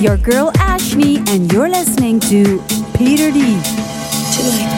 your girl Ashley, and you're listening to Peter D. like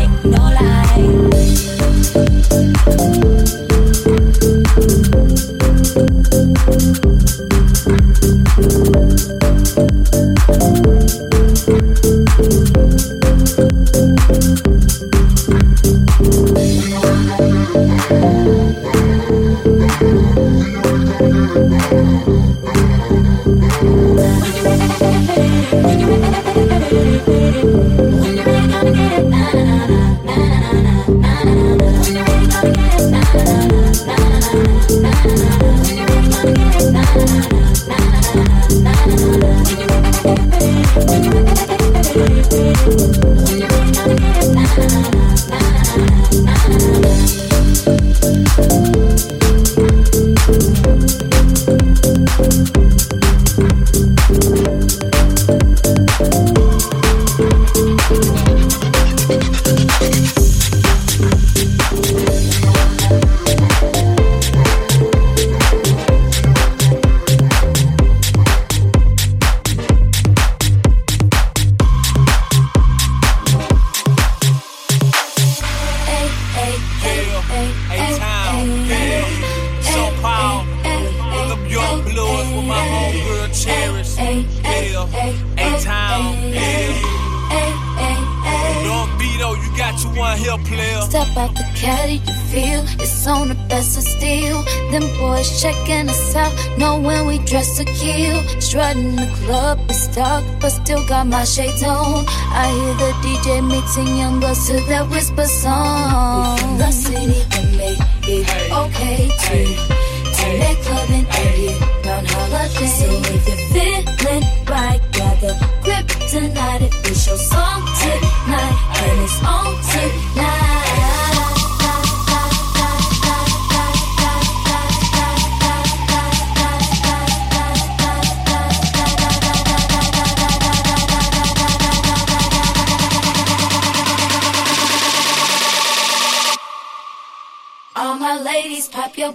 my shades on. I hear the DJ mixing young girls to that whisper song. From the city that make it okay to turn that club and get round holiday. So if you're feeling right, grab the grip tonight. If it's your song tonight, and it's on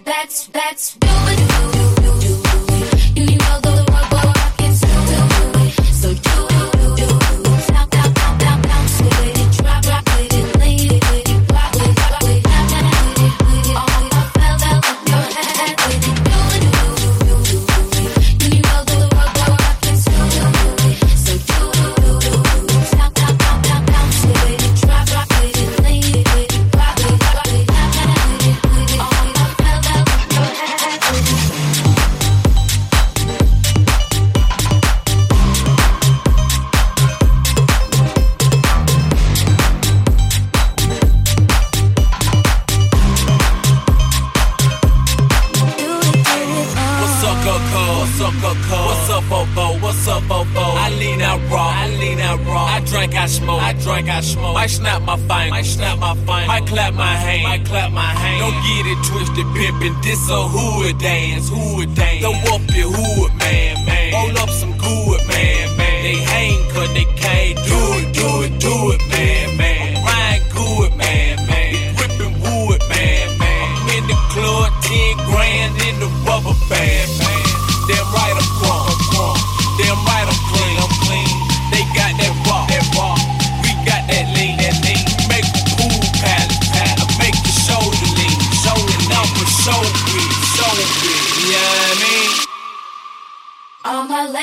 ladies, pop your my hand. Might clap my hand. Don't get it twisted, pimpin'. This a hood dance, hood dance. Throw up your hood, man, man. Roll up some good, man, man. They hang cause they can't do it, do it, do it, man, man. I'm riding good, man, man. We whippin' wood, man, man. I'm in the club, 10 grand in the rubber band.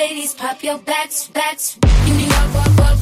ladies, pop your backs, backs. You need walk, walk, walk.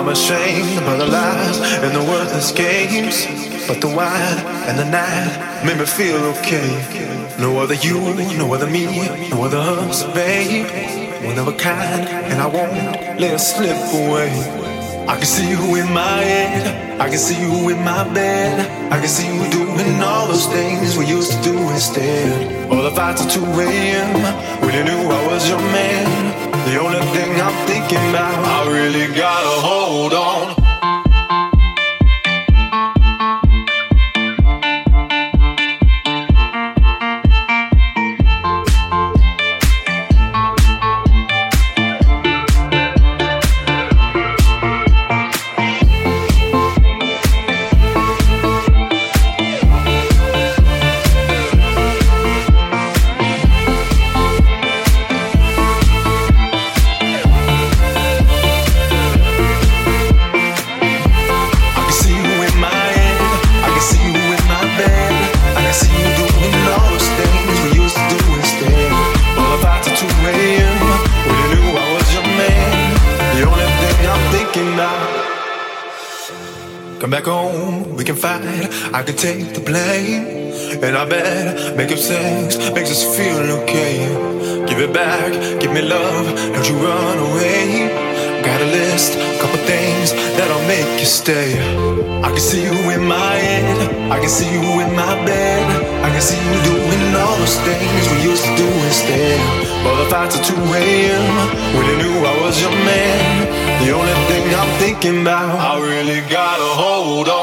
I'm ashamed of the lies and the worthless games. But the wine and the night made me feel okay. No other you, no other me, no other us, babe. One of a kind, and I won't let it slip away. I can see you in my head, I can see you in my bed. I can see you doing all those things we used to do instead. All the fights at 2 a.m. when you knew I was your man. The only thing I'm thinking about, I really gotta hold on. Take the blame. And I bet make up sex makes us feel okay. Give it back, give me love, don't you run away. Got a list, couple things that'll make you stay. I can see you in my head, I can see you in my bed. I can see you doing all those things we used to do instead. All the fights at 2 a.m. when you knew I was your man. The only thing I'm thinking about, I really gotta hold on.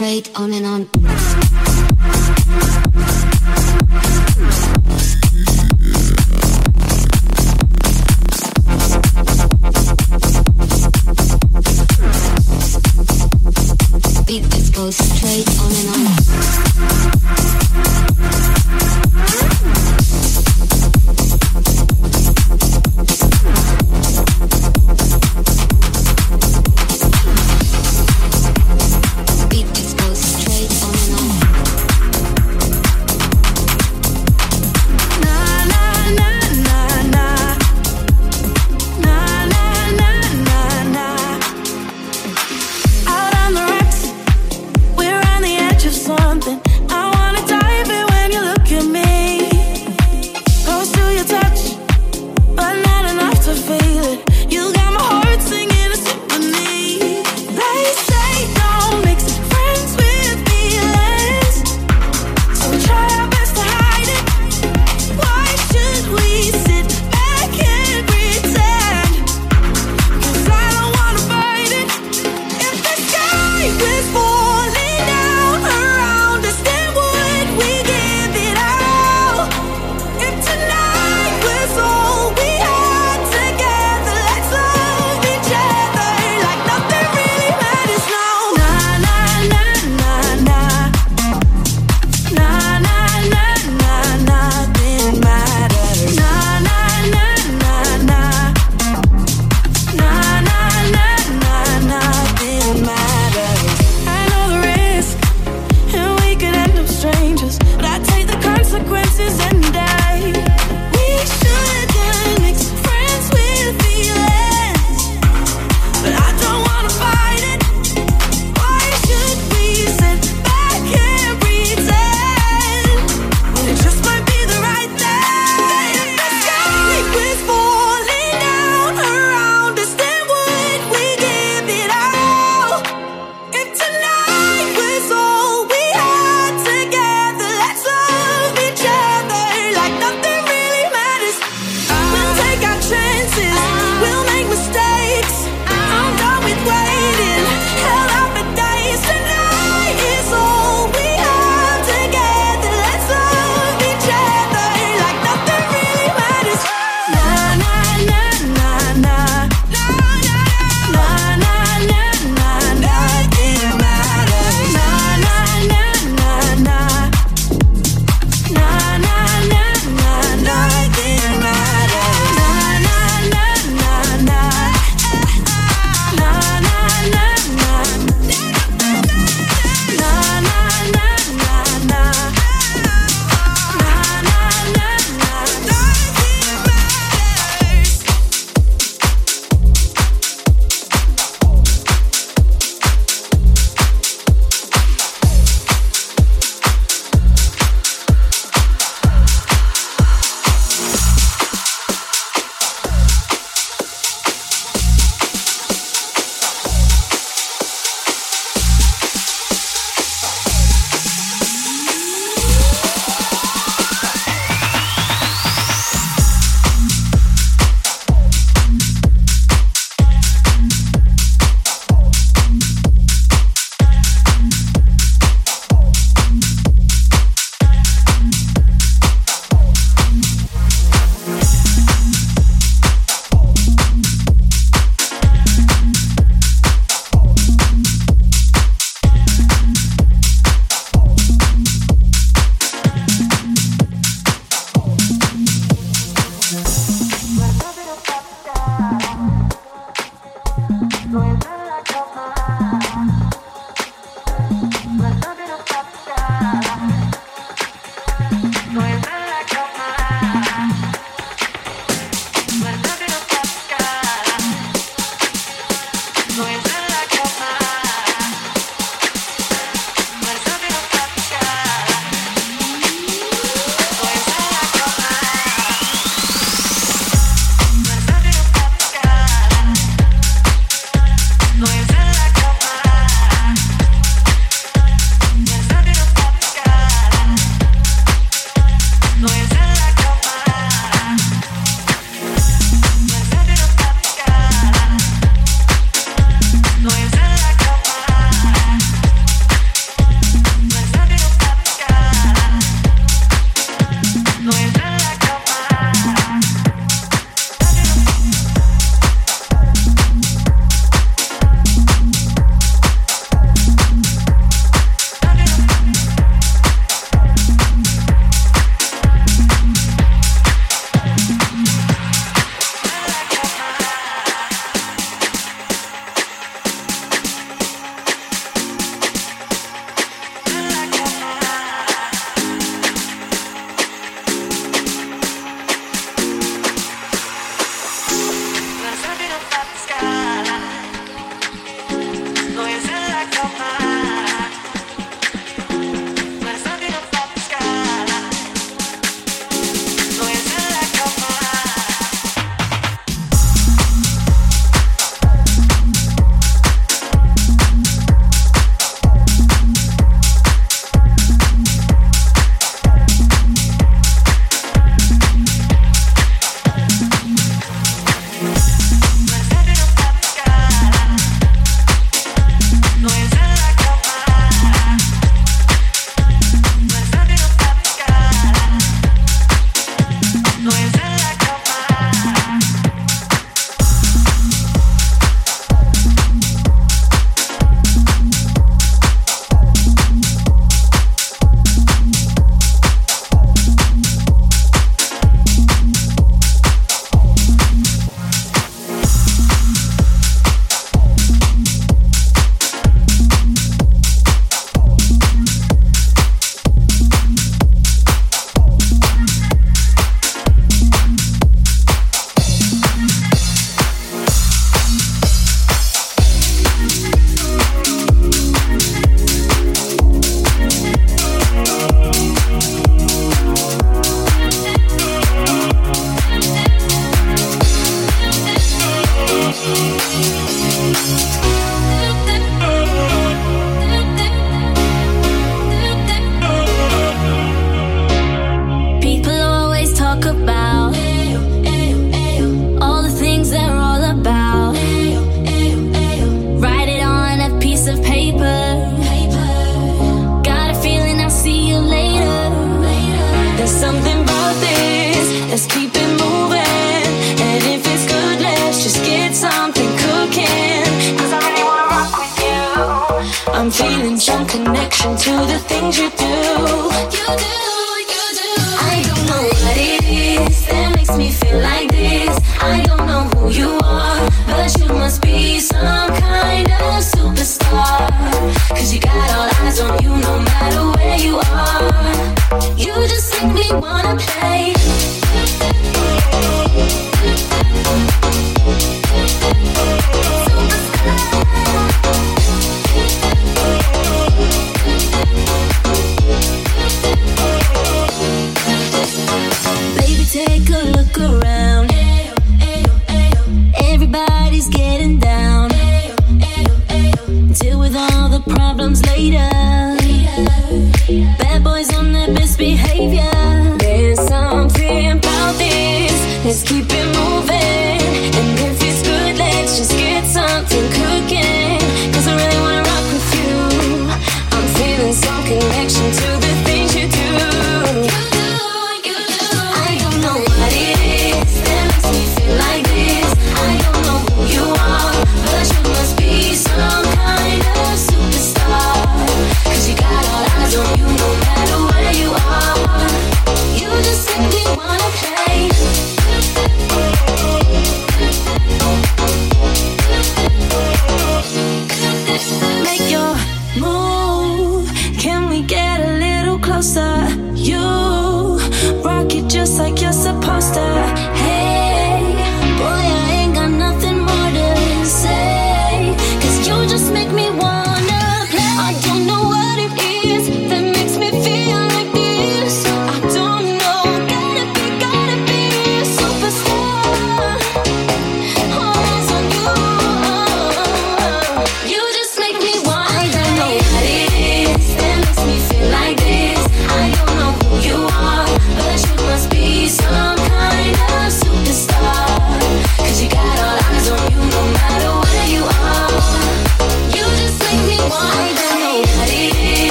Straight on and on.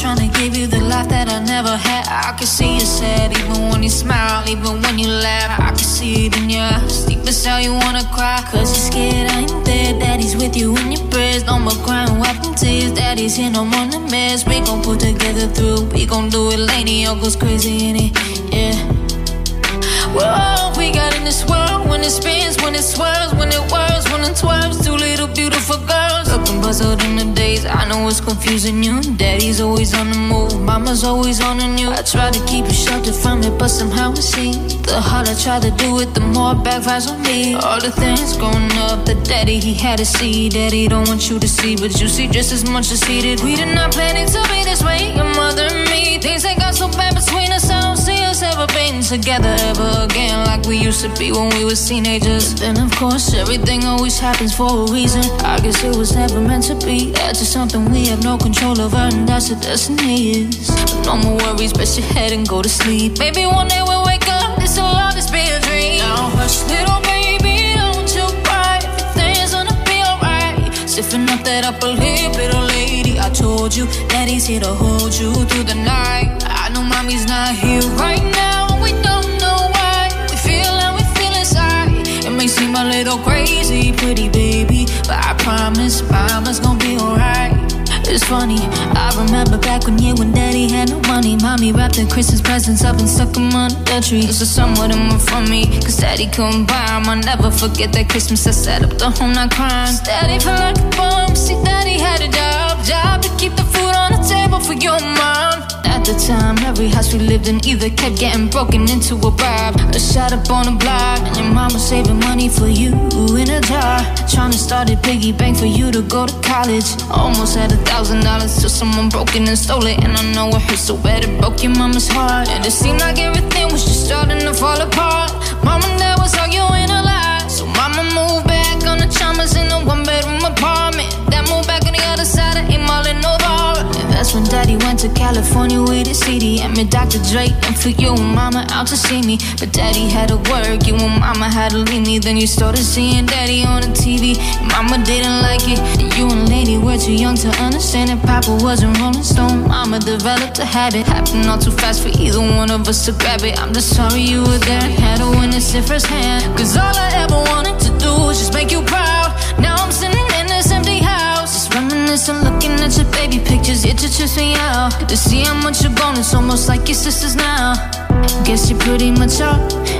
Trying to give you the life that I never had. I can see you sad, even when you smile, even when you laugh. I can see it in your eyes. Deep inside, you wanna cry, cause you're scared I ain't there. Daddy's with you in your prayers. No more crying, wiping tears. Daddy's here, no more the mess. We gon' put together through. We gon' do it, Lainie. All goes crazy in it, yeah. All we got in this world. When it spins, when it swirls, when it whirls, when it twirls. Two little beautiful girls. Looking puzzled in the days. I know it's confusing you. Daddy's always on the move. Mama's always on the news. I try to keep you sheltered from it, but somehow it seems the harder I try to do it, the more it backfires on me. All the things growing up, the daddy he had to see. Daddy don't want you to see, but you see just as much as he did. We did not plan it to be this way. Your mother and me. Things that got so bad between us. Us ever being together ever again like we used to be when we was teenagers. Then of course everything always happens for a reason. I guess it was never meant to be. That's just something we have no control over, and that's what destiny is. No more worries, rest your head and go to sleep. Maybe one day we'll wake up. This will all just be a dream. Now hush, little baby, don't you cry. Everything's gonna be alright. Stiffen up that upper lip, little lady. I told you that he's here to hold you through the night. Know mommy's not here right now. We don't know why. We feel how we feel inside. It may seem a little crazy, pretty baby, but I promise mama's gonna be alright. It's funny, I remember back when you and daddy had no money. Mommy wrapped the Christmas presents up and stuck them under the tree. So somewhat of them from me, cause daddy couldn't buy 'em. I'll never forget that Christmas I set up the home not crying. Daddy felt like a bum, see daddy had a job, job to keep the food on table for your mom. At the time, every house we lived in either kept getting broken into a bribe or shot up on a block. And your mama saving money for you in a jar. Trying to start a piggy bank for you to go to college. Almost had a thousand dollars till someone broke in and stole it. And I know it hurt so bad it broke your mama's heart. And it seemed like everything was just starting to fall apart. Mama, and dad was arguing a lot. When daddy went to California with his CD. And met Dr. Dre and flew you and mama out to see me. But daddy had to work, you and mama had to leave me. Then you started seeing daddy on the TV. Mama didn't like it. And you and Lainie were too young to understand that Papa wasn't Rolling Stone. Mama developed a habit. Happened all too fast for either one of us to grab it. I'm just sorry you were there and had to witness it firsthand. Cause all I ever wanted to do was just make you proud. Pictures. It just trips me out. To see how much you're gone, it's almost like your sisters now. Guess you're pretty much up.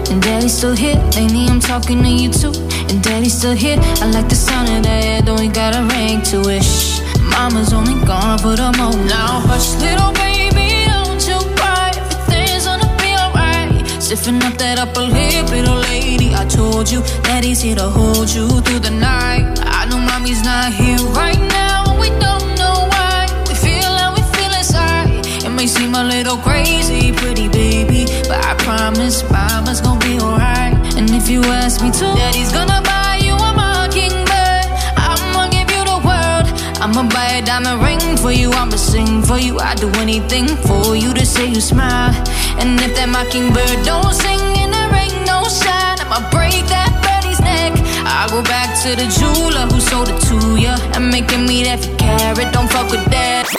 And daddy's still here. Lainie, I'm talking to you too. And daddy's still here. I like the sound of that, though we got a ring to it. Shh. Mama's only gone for the moment. Now, hush, little baby, don't you cry. Everything's gonna be alright. Stiffen up that upper lip, little lady. I told you he's here to hold you through the night. I know mommy's not here right now. We don't may seem a little crazy, pretty baby, but I promise mama's gonna be alright. And if you ask me to, daddy's gonna buy you a mockingbird. I'ma give you the world. I'ma buy a diamond ring for you. I'ma sing for you. I'd do anything for you to say you smile. And if that mockingbird don't sing and there ain't no shine, I'ma break that birdie's neck. I go back to the jeweler who sold it to ya and making me that for carat. Don't fuck with that.